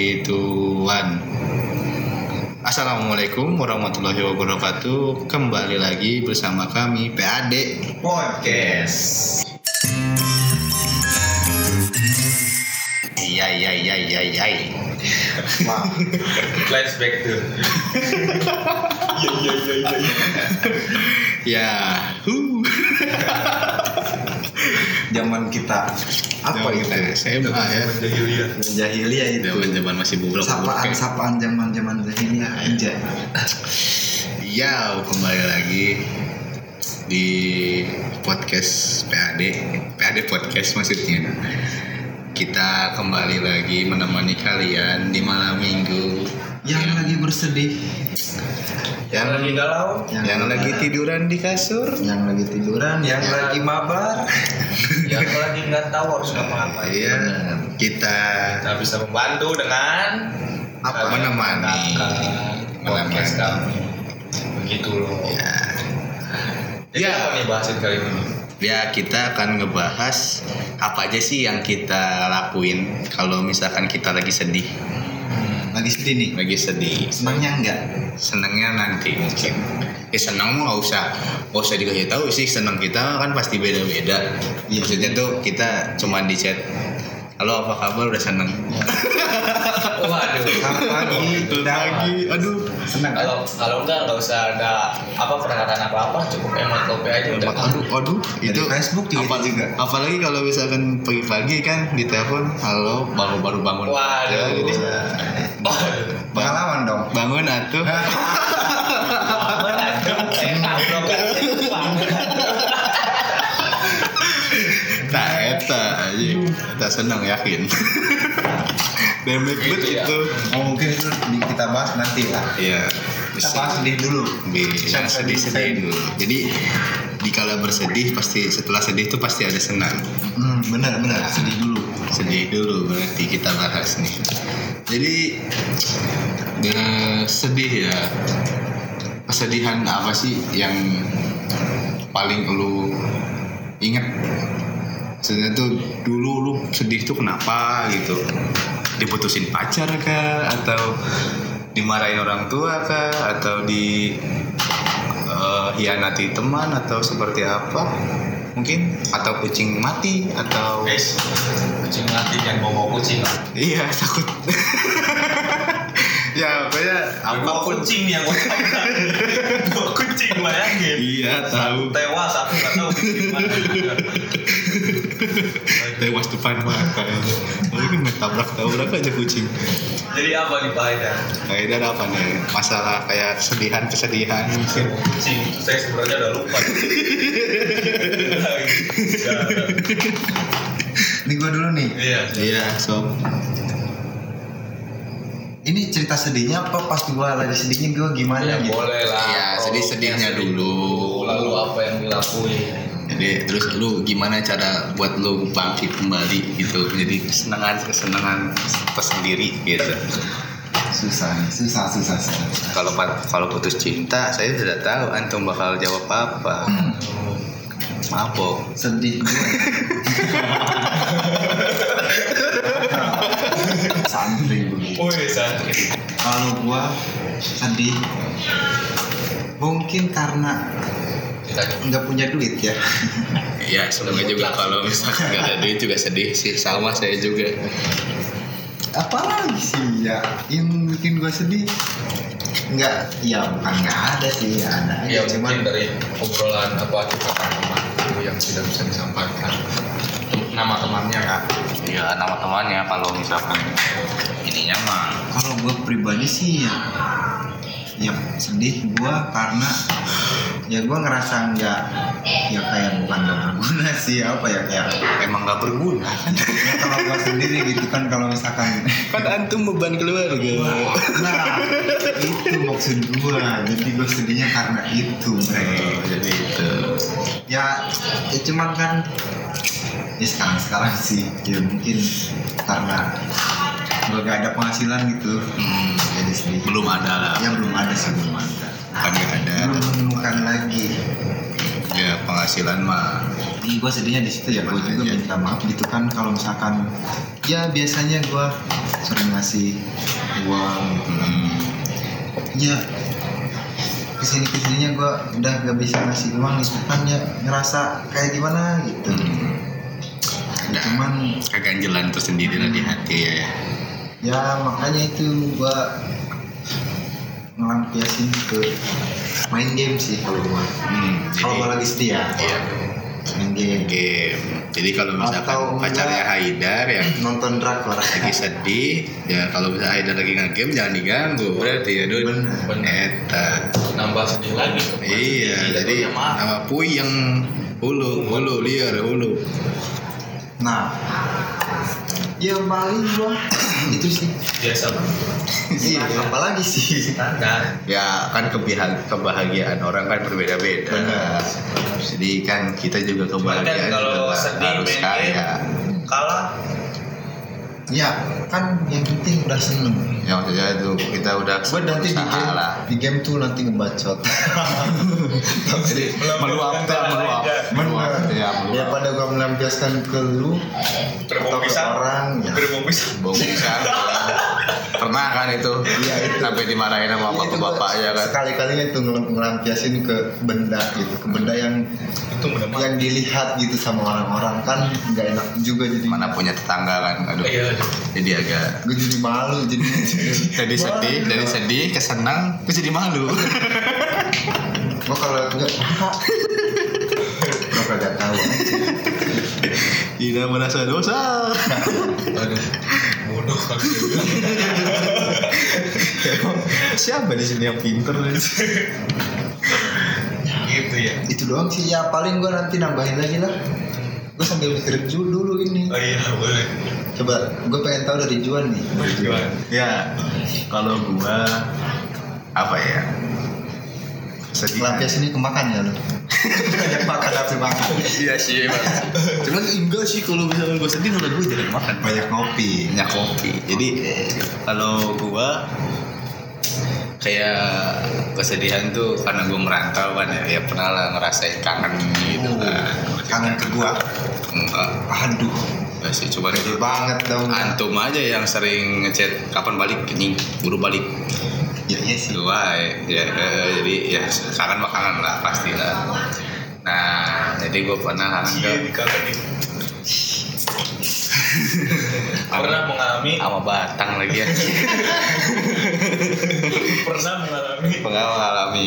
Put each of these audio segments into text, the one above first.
Tuhan. Assalamualaikum warahmatullahi wabarakatuh. Kembali lagi bersama kami PAD. Podcast. Iya iya iya iya iya. Wah. Flashback tuh. Iya iya iya iya. Ya. Huh. Zaman kita apa Zaman itu? kita SMA ya. Jahiliyah. Jahiliyah itu. Zaman-zaman masih bubrok. Sapaan sapaan zaman zaman jahiliyah aja. Ya, kembali lagi di podcast PAD. PAD podcast maksudnya. Kita kembali lagi menemani kalian di malam minggu Yang Ya. lagi bersedih, yang lagi galau yang, yang lagi tiduran di kasur yang lagi tiduran, yang Ya. lagi mabar. yang lagi nggak tahu harus ngapa-ngapain Iya, kita kita bisa membantu dengan Apa? Menemani. podcast kami begitu loh ya, jadi Ya. apa nih bahasin kali ini ya kita akan ngebahas apa aja sih yang kita lakuin kalau misalkan kita lagi sedih, Lagi sedih nih. lagi sedih. Senangnya enggak? Senangnya nanti mungkin. Eh senang nggak usah, nggak usah dikasih tahu sih senang kita kan pasti beda-beda. Iya. Maksudnya tuh kita cuma di chat. Halo apa kabar udah seneng waduh Selamat pagi. lagi aduh Senang kalau kalau enggak nggak usah ada apa pernyataan apa apa cukup emot kopi aja udah aduh aduh Dari Facebook juga apa, juga. apalagi kalau misalkan pagi-pagi kan di telepon halo baru baru bangun Waduh. Ya, jadi, Waduh. Pengalaman dong. bangun atuh Bangun tak eta aja kita seneng yakin Demek Gitu bet ya. itu. Oh, mungkin itu di- kita bahas nanti lah. Iya. Kita bahas sedih dulu. bisa sedih-sedih dulu. Jadi di kala bersedih pasti setelah sedih itu pasti ada senang. Hmm, benar benar. Sedih dulu. sedih dulu berarti kita bahas nih. Jadi eh, sedih ya. Kesedihan apa sih yang paling lu inget sebenarnya tuh dulu lu sedih tuh kenapa gitu diputusin pacar kah? Atau dimarahin orang tua kah? Atau di eh, hianati teman? Atau seperti apa? Mungkin? Atau kucing mati? Atau guys kucing mati yang bawa kucing lah. Iya takut. ya pokoknya apa pun. kucing nih yang gue bawa kucing bayangin Iya tahu. tewas aku nggak tahu Tewas depan mata. Tapi kan tabrak tabrak aja kucing. jadi apa nih Pak Haidar Kayaknya ada apa nih? Masalah kayak kesedihan kesedihan mungkin. kucing saya sebenarnya udah lupa Ini gue dulu nih. iya Iya sob. Ini cerita sedihnya apa pas gue lagi sedihnya gue gimana ya gitu? boleh lah Iya, sedih-sedihnya Sedih dulu. lalu apa yang dilakuin Jadi terus lu gimana cara buat lu bangkit kembali gitu? Jadi kesenangan kesenangan tersendiri gitu. Susah nih, susah, susah, susah. Kalau kalau putus cinta, saya sudah tahu antum bakal jawab apa. Mabok. Sedih gue. Santri santri Kalau gue sedih, mungkin karena kita nggak punya duit ya. Ya semoga juga kalau misalkan nggak ada duit juga sedih sih sama saya juga. Apalagi sih ya yang bikin gue sedih? Nggak, ya bukan nggak ada sih, ya ada ya Cuman dari obrolan apa curhatan teman yang tidak bisa disampaikan nama temannya kak? Ya nama temannya kalau misalkan ininya mah. Kalau gue pribadi sih ya ya sedih gue karena ya gue ngerasa nggak ya kayak bukan nggak berguna sih apa ya kayak emang nggak berguna. ya kalau gue sendiri gitu kan kalau misalkan kan antum beban keluarga. nah itu maksud gue jadi gue sedihnya karena itu Oh, jadi itu. ya, ya cuman kan ya sekarang sekarang sih ya mungkin karena gue gak ada penghasilan gitu Hmm, jadi sedih belum ada lah. ya belum ada sih belum ada Kan nggak ada. belum menemukan lagi Ya penghasilan mah Ini gue sedihnya di situ ya, gue juga aja? minta maaf gitu kan kalau misalkan ya biasanya gue sering ngasih uang gitu kan. hmm, Ya ke sini ke sininya gue udah gak bisa ngasih uang gitu kan ya ngerasa kayak gimana gitu. hmm. Ada Cuman keganjelan tersendiri lah di hati ya ya makanya itu gue ngelampiasin ke main game sih kalau gue. hmm, Kalau gue jadi lagi setia. iya. Main game, game. Jadi kalau misalkan Atau pacarnya. Haidar ya. nonton drakor. lagi sedih ya kalau misalnya Haidar lagi nge-game jangan diganggu. Berarti ya. Bener. Eta. Nambah sedih lagi. Iya jadi ya maaf nama puyeng hulu hulu liar hulu. Nah, ya paling gua itu sih. biasa banget Iya, apalagi sih. standar ya kan kebahagiaan, kebahagiaan orang kan berbeda-beda Benar. jadi kan kita juga kan kebahagiaan kalau juga sedih harus main kaya kalah Ya, kan yang penting udah seneng. ya maksudnya itu kita udah Gue nanti di game, lah di game tuh nanti ngebacot. jadi meluap Daripada gue melampiaskan ke lu atau ke orang, ya. Gerbong pisang. Bau pisang. Pernah kan itu? Iya, itu. sampai dimarahin sama Iya, itu gua ya kan? Sekali-kalinya itu ngel- ngelampiasin ke benda gitu, ke benda yang itu mah yang dilihat gitu sama orang-orang. Kan nggak enak juga jadi. mana punya tetangga kan? Aduh. Iya aduh. jadi agak Gue jadi malu jadi. jadi sedih dari sedih ke senang gue jadi malu. Gue kalau enggak, kagak tahu. Tidak merasa dosa. Aduh bodoh kali siapa di sini yang pinter? Gitu ya. Itu doang sih. Ya paling gue nanti nambahin lagi lah. Gue sambil mikir Ju dulu ini. Oh iya boleh. Coba gue pengen tahu dari Juan nih. Gimana? ya kalau gua apa ya? Sedih lampias ini kemakan ya lo banyak makan nafsu makan? Iya sih Mas. cuman enggak sih kalau misalnya gue sedih malah gue jarang makan. Banyak ngopi. Banyak kopi jadi kalau gua kayak kesedihan tuh karena gue merantau kan ya, ya pernah lah ngerasain kangen gitu Oh, kan. kangen ke gua? Enggak. Aduh. Enggak sih coba gede banget dong. antum aja yang sering ngechat kapan balik ini buru balik ya iya sih gua ya, eh, jadi ya kangen makanan lah pasti lah nah jadi gue pernah kangen ke Iya, nih. pernah mengalami. Sama batang lagi. Ya pernah mengalami. Pernah mengalami.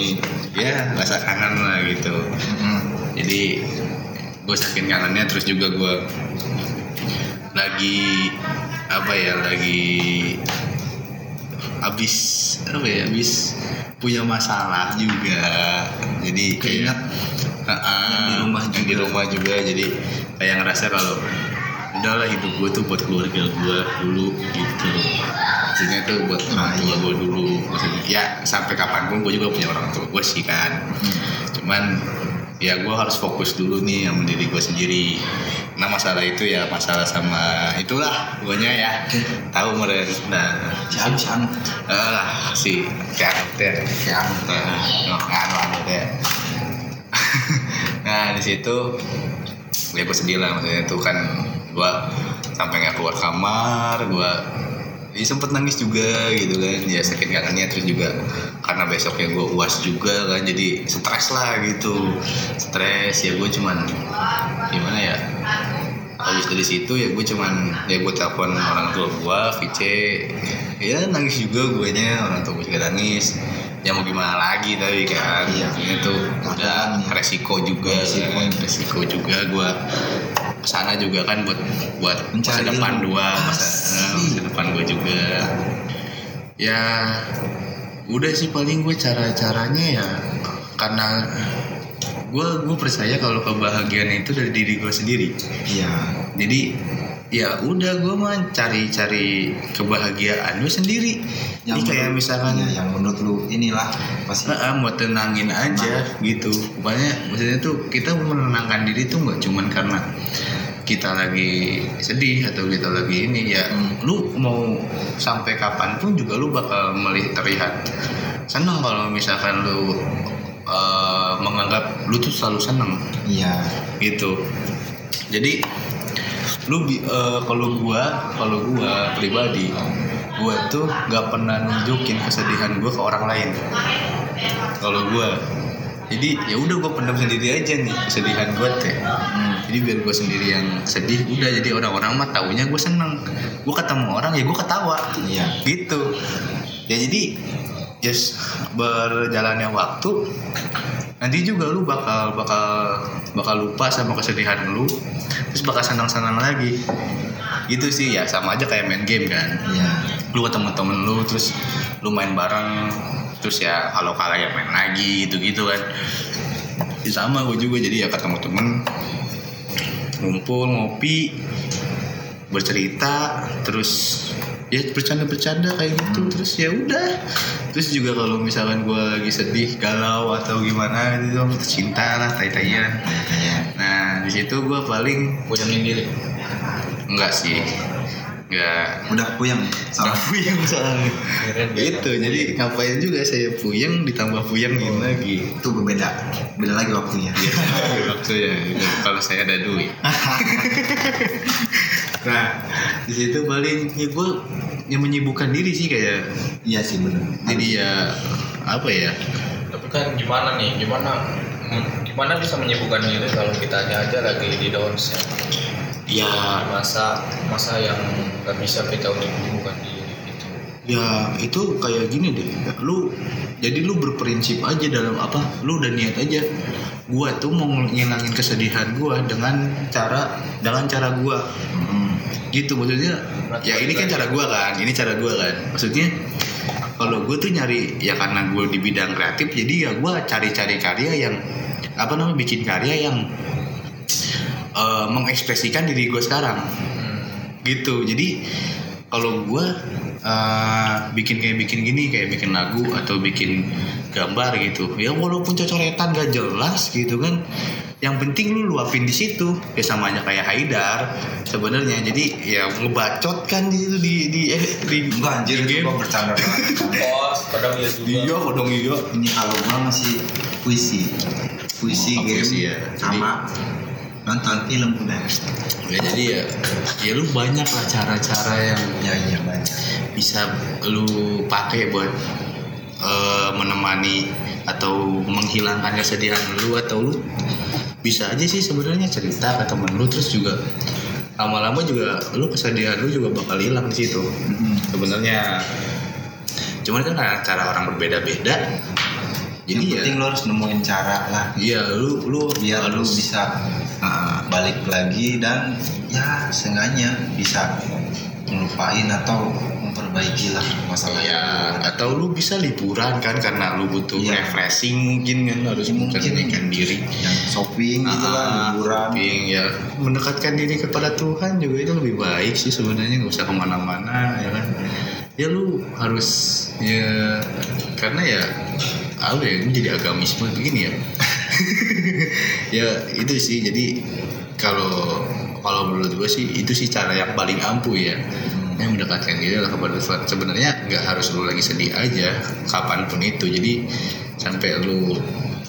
Ya rasa kangen lah gitu. Mm-mm. jadi gue saking kangennya terus juga gue lagi apa ya lagi habis apa ya habis punya masalah juga. Jadi kayak Keinget Heeh, yang di rumah yang di juga. rumah juga. Jadi kayak ngerasa kalau udahlah hidup gue tuh buat keluarga gue dulu gitu. Maksudnya tuh buat orang Ah, tua iya. gue dulu. Maksudnya ya sampai kapan pun gue juga punya orang tua gue sih kan. Cuman ya gue harus fokus dulu nih sama diri gue sendiri nah masalah itu ya masalah sama itulah pokoknya ya. Tahu meren nah si si anu eh lah si kayak teh nah anu anu deh nah di situ ya gue sedih lah maksudnya itu kan gue sampai nggak keluar kamar gue ya sempet nangis juga gitu kan ya sakit kangennya terus juga karena besoknya gue uas juga kan jadi stres lah gitu stres ya gue cuman gimana ya habis dari situ ya gue cuman ya gue telepon orang tua gue VC ya nangis juga guanya orang tua gue juga nangis ya mau gimana lagi tapi kan Iya. itu udah resiko juga Resiko. kan. resiko juga gue ke sana juga kan buat buat masa Mencari depan ilmu. dua masa, eh, masa depan gue juga. Ya udah sih paling gue cara caranya ya karena gue gue percaya kalau kebahagiaan itu dari diri gue sendiri. Iya. Jadi ya udah gue mah cari-cari kebahagiaan gue sendiri. Yang Ini kayak misalkan iya, yang menurut lu inilah pasti. Heeh, mau tenangin aja gitu. Pokoknya maksudnya tuh kita menenangkan diri tuh nggak cuman karena kita lagi sedih atau kita lagi ini ya Hmm. lu mau sampai kapan pun juga lu bakal melihat terlihat senang kalau misalkan lu eh, menganggap lu tuh selalu seneng. Iya. Gitu. Jadi lu eh, kalau gua kalau gua pribadi gua tuh nggak pernah nunjukin kesedihan gua ke orang lain. Kalau gua. Jadi ya udah gua pendam sendiri aja nih kesedihan gua teh Hmm. jadi biar gua sendiri yang sedih udah. Jadi orang-orang mah taunya gua seneng. Gua ketemu orang ya gua ketawa. Iya. Gitu. Ya jadi just berjalannya waktu nanti juga lu bakal bakal bakal lupa sama kesedihan lu terus bakal senang-senang lagi. Gitu sih ya sama aja kayak main game kan. Iya. Lu ketemu temen lu terus lu main bareng terus ya kalau kalah ya main lagi gitu gitu kan. Ya sama gue juga jadi ya ketemu temen ngumpul ngopi bercerita terus ya bercanda-bercanda kayak gitu. Terus ya udah. Terus juga kalau misalkan gue lagi sedih galau atau gimana gitu cinta lah tai-taian iya nah di situ gue paling punya diri. Enggak sih. Enggak. Udah puyeng sama puyeng soalnya. Itu jadi ngapain juga saya puyeng ditambah puyengin lagi. Itu berbeda beda lagi waktunya. Waktu ya kalau saya ada duit nah di situ paling ya gue yang menyibukkan diri sih kayak iya sih bener. Jadi ya apa ya? Tapi kan gimana nih? Gimana? Gimana bisa menyibukkan diri kalau kita aja lagi di downs ya. Ya masa masa yang nggak bisa kita untuk menyibukkan diri gitu? Ya itu kayak gini deh. Lu jadi lu berprinsip aja dalam apa? Lu udah niat aja. Gua tuh mau ngilangin kesedihan gua dengan cara dengan cara gua. Hmm. Gitu maksudnya ya ini kan cara gua kan ini cara gua kan. Maksudnya kalau gue tuh nyari ya karena gue di bidang kreatif jadi ya gua cari-cari karya yang apa namanya bikin karya yang eh, mengekspresikan diri gue sekarang. Gitu jadi kalau gue bikin kayak bikin gini kayak bikin lagu atau bikin gambar gitu. Ya walaupun cocoretan gak jelas gitu kan. Yang penting lu luapin di situ. Ya sama aja kayak Haidar sebenarnya. Jadi ya ngebacot kan di situ di di eh, di, enggak anjir di itu game. gua bercanda Kos, kadang iya juga. Iya kodong iya ini kalau gua masih puisi. Puisi Oh, game puisi ya. sama nonton film udah. Ya jadi ya ya lu banyak lah cara-cara yang ya iya banyak. bisa lu pakai buat eh, menemani atau menghilangkan kesedihan lu atau lu bisa aja sih sebenarnya cerita ke temen lu. Terus juga lama-lama juga lu kesedihan lu juga bakal hilang di situ. Mm-mm. sebenarnya cuman kan karena cara orang berbeda-beda jadi yang ya penting lo harus nemuin cara lah. Iya lu lu biar lu bisa Ah, balik lagi dan ya seenggaknya bisa ngelupain atau memperbaiki lah masalah ya atau lu bisa liburan kan karena lu butuh Iya. refreshing mungkin kan harus Ya, mungkin. diri. Yang shopping gitu kan liburan. shopping, ya. Mendekatkan diri kepada Tuhan juga itu lebih baik sih sebenarnya nggak usah ke mana-mana ya kan. Ya lu harus ya karena ya apa ya ini jadi agamisme begini ya. Ya itu sih jadi kalau kalau menurut gue sih itu sih cara yang paling ampuh ya. Hmm. yang mendekatkan diri lah kepada Tuhan. Sebenarnya nggak harus lu lagi sedih aja kapan pun itu. Jadi sampai lu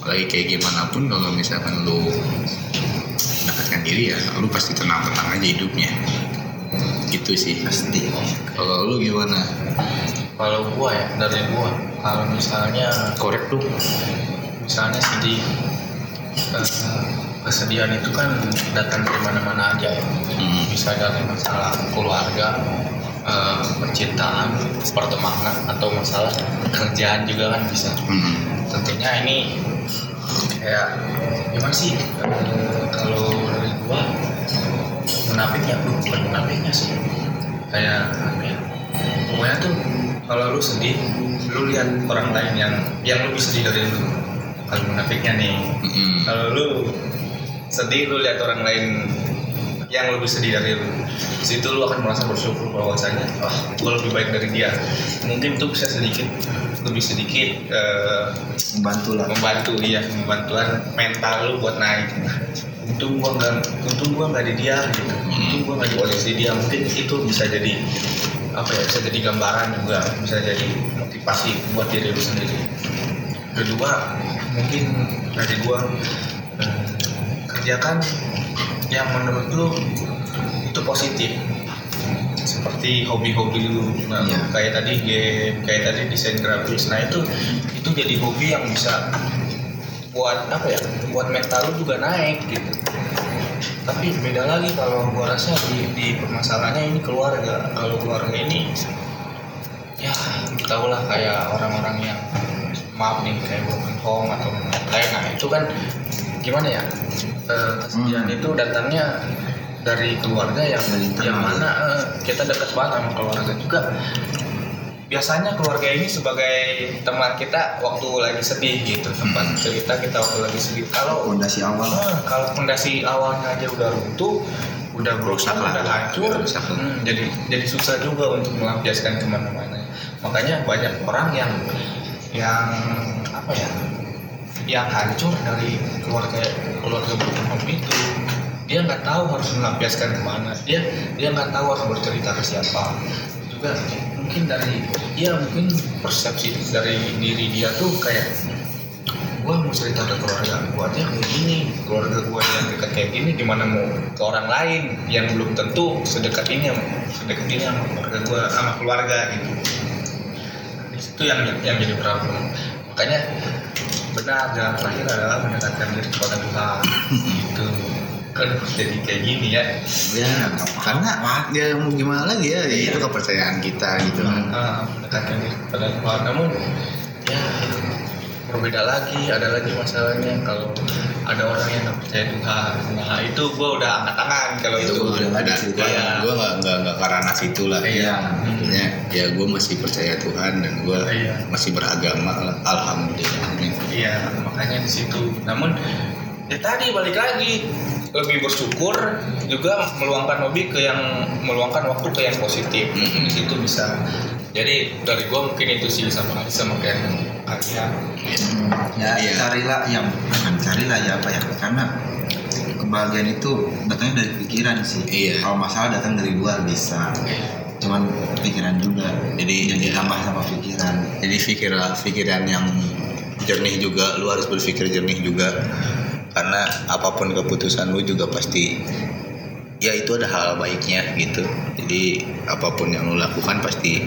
lagi kayak gimana pun kalau misalkan lu mendekatkan diri ya lu pasti tenang-tenang aja hidupnya. Gitu sih. Pasti. Kalau lu gimana? Kalau gua ya dari gua kalau misalnya korek tuh. misalnya sedih eh, kesedihan itu kan datang dari mana-mana aja ya. Hmm. bisa dari masalah keluarga eh, percintaan pertemanan atau masalah kerjaan juga kan bisa. Hmm. tentunya ini kayak gimana sih? Kalau dari gua menapiknya tuh bukan menapiknya sih. Kayak apa ya pokoknya tuh kalau lu sedih lu lihat orang lain yang yang lebih sedih dari lu. Kalau menapiknya nih. Hmm. kalau lu sedih lu lihat orang lain yang lebih sedih dari lu. Situ lu akan merasa bersyukur bahwasanya wah gue lebih baik dari dia. Mungkin itu bisa sedikit lebih sedikit eh, membantu lah. membantu iya membantuan mental lu buat naik. Untung gua nggak untung gua nggak di dia gitu. Untung gua nggak di posisi dia. Mungkin itu bisa jadi apa ya bisa jadi gambaran juga bisa jadi motivasi buat diri lu sendiri. Kedua mungkin dari gua kerjakan yang menurut lu itu positif? Seperti hobi-hobi lu. Nah, Iya. kayak tadi game kayak tadi desain grafis. Nah itu itu jadi hobi yang bisa buat apa ya buat mental lu juga naik gitu. Tapi beda lagi kalau gua rasa di, di permasalahannya ini keluarga kalau keluarga ini ya tau lah kayak orang-orang yang maaf nih kayak broken home atau lain nah itu kan gimana ya eh, kesedihan Hmm. itu datangnya dari keluarga yang Dari yang mana eh, kita dekat banget sama keluarga juga biasanya keluarga ini sebagai teman kita waktu lagi sedih gitu tempat cerita kita waktu lagi sedih kalau Fondasi awal. Ah, kalau fondasi awalnya aja udah runtuh, udah Rusak lah. udah hancur, Rusak. hmm, jadi jadi susah juga untuk melampiaskan ke mana-mana. Makanya banyak orang yang yang apa ya, yang hancur dari keluarga keluarga berkembang itu. Dia nggak tahu harus melampiaskan ke mana. Dia dia nggak tahu harus bercerita ke siapa. Juga mungkin dari ya mungkin persepsi dari diri dia tuh kayak gua mau cerita ke keluarga gua aja kayak gini. Keluarga gua yang dekat kayak gini gimana mau ke orang lain yang belum tentu sedekat ini sedekat ini sama keluarga gua sama keluarga gitu. Di situ yang yang jadi problem makanya benar jalan terakhir adalah mendekatkan diri kepada Tuhan. Gitu. Kan jadi kayak gini ya. Ya karena ya mau gimana lagi ya? Iya. itu kepercayaan kita gitu. Kan Ah, mendekatkan diri kepada Tuhan. Namun ya berbeda lagi ada lagi masalahnya. Kalau ada orang yang nggak percaya Tuhan nah itu gua udah angkat tangan kalau itu itu udah ada cerita. gue Iya. gue nggak nggak nggak ke ranah situ lah iya Intinya ya gue masih percaya Tuhan dan gue Iya. masih beragama lah. alhamdulillah Iya, makanya di situ. Namun ya tadi balik lagi lebih bersyukur juga meluangkan hobi ke yang meluangkan waktu ke yang positif. Mhm. Di situ bisa. Jadi dari gua mungkin itu sih sama sama kayak kalian. Ya Iya. carilah yang bukan carilah ya apa ya karena kebahagiaan itu datangnya dari pikiran sih. Iya. Kalau masalah datang dari luar bisa. Cuman pikiran juga. Jadi, yang iya. ditambah sama pikiran. jadi pikirlah pikiran yang jernih juga lu harus berpikir jernih juga karena apa pun keputusan lu juga pasti ya itu ada hal baiknya gitu. Jadi apa pun yang lu lakukan pasti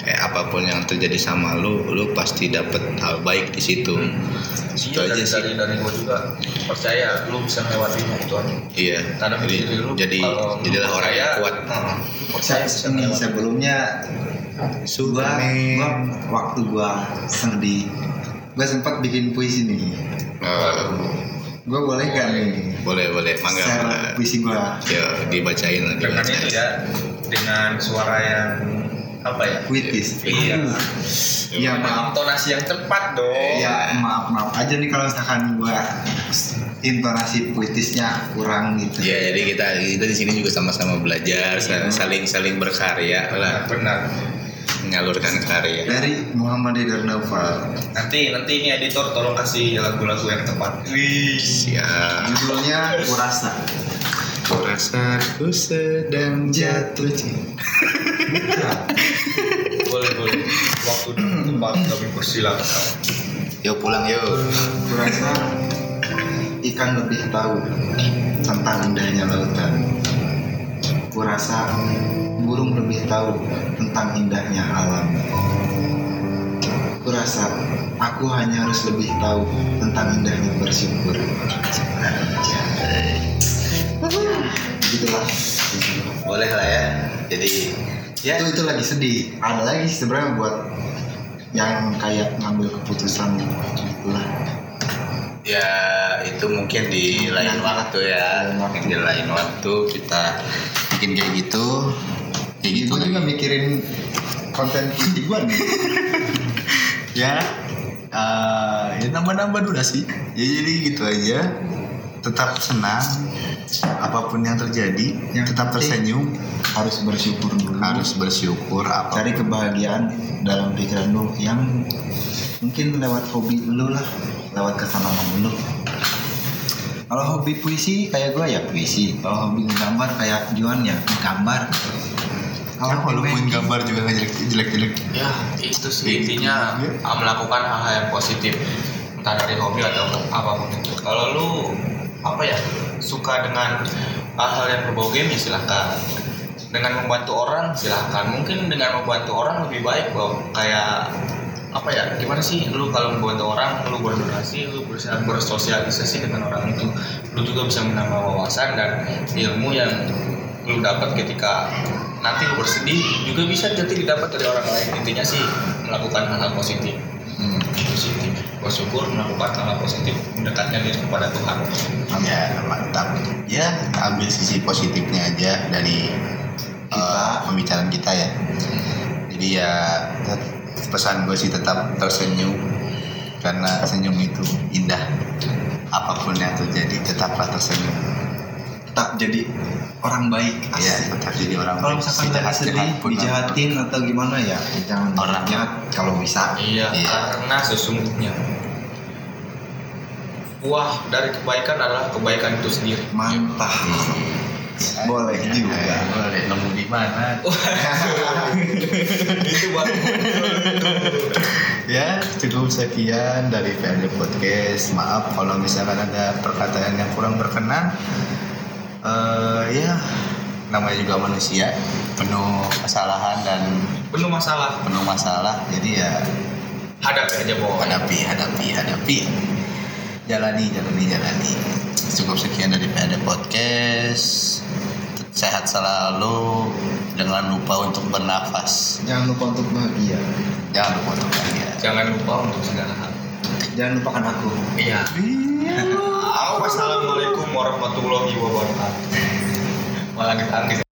eh apa pun yang terjadi sama lu lu pasti dapat hal baik di situ. Itu Iya, aja dari, sih. dari, dari gua juga percaya lu bisa ngelewatin itu iya. Tanam jadi lu jadi jadilah orang yang kuat. heeh, lu percaya bisa sebelumnya gua, waktu gua sedih gua sempat bikin puisi nih. Eh, gua boleh gak nih boleh boleh. Mangga. Share mangga. puisi gua. Ya dibacain lah dengan dibacain. itu ya dengan suara yang apa ya? Puitis. Iya. Iya, Dengan maaf. intonasi yang tepat dong. Ya maaf maaf. Aja nih kalau misalkan gua intonasi puitisnya kurang gitu. Ya jadi kita kita di sini juga sama-sama belajar, sa- saling saling berkarya lah, benar menyalurkan karya. dari Muhammad Darnaval nanti nanti ini editor tolong kasih lagu-lagu yang tepat wih Siap. judulnya kurasa Aku rasa aku sedang jatuh cinta. boleh boleh waktu tepat kami persilakan Yuk pulang yuk. kurasa ikan lebih tahu tentang indahnya lautan kurasa burung lebih tahu tentang indahnya alam. Kurasa aku hanya harus lebih tahu tentang indahnya bersyukur. Gitulah Boleh lah ya. Jadi ya. Itu itu lagi sedih. Ada lagi sebenarnya buat yang kayak ngambil keputusan lah. Ya itu mungkin di lain waktu ya. Mungkin di lain waktu kita bikin kayak gitu. Kayak gitu. gue juga mikirin konten puisi gue nih. Ya eh, ya nambah-nambah durasi ya jadi gitu aja. Tetap senang apa pun yang terjadi Yang tetap tersenyum. harus bersyukur dulu. Harus bersyukur apa cari kebahagiaan dalam pikiran lu yang mungkin lewat hobi lu lah lewat kesenangan lu. Kalau hobi puisi kayak gue ya puisi. Kalau hobi gambar kayak Juan ya gambar kalau walaupun main gambar juga nggak jelek jelek jelek ya itu sih. Intinya ah, melakukan hal-hal yang positif. Entah dari hobi atau apa pun itu. Kalau lu apa ya suka dengan hal-hal yang berbau game ya silahkan. Dengan membantu orang silahkan. Mungkin dengan membantu orang lebih baik kok kayak apa ya gimana sih? Lu kalau membantu orang lu berdonasi lu berusaha bersosialisasi dengan orang itu. Lu juga bisa menambah wawasan dan ilmu yang lu dapat ketika nanti lu bersedih juga bisa nanti didapat dari orang lain intinya sih melakukan hal-hal positif Hmm. positif bersyukur melakukan hal-hal positif mendekatkan diri kepada Tuhan Ya mantap. Ya ambil sisi positifnya aja dari eh, pembicaraan kita ya. Jadi ya pesan gue sih tetap tersenyum karena senyum itu indah. Apa pun yang terjadi tetaplah tersenyum. Tetap jadi orang baik Ya tetap jadi orang kalau baik. misalkan lagi sedih pun dijahatin atau gimana ya jangan Orang. jahat kalau bisa iya Iya. karena sesungguhnya buah dari kebaikan adalah kebaikan itu sendiri mantap boleh juga Eh, boleh nemu di mana? itu baru Ya, cukup sekian dari PRD Podcast. Maaf kalau misalkan ada perkataan yang kurang berkenan. Eh ya, namanya juga manusia, penuh kesalahan dan penuh masalah penuh masalah. Jadi ya hadapi aja bahwa hadapi, hadapi, hadapi. Jalani, jalani, jalani. Cukup sekian dari PRD Podcast. Sehat selalu. Jangan lupa untuk bernafas. jangan lupa untuk bahagia Jangan lupa untuk bahagia. jangan lupa untuk segala hal jangan lupakan aku iya Wassalamualaikum warahmatullahi wabarakatuh. Malah ditangis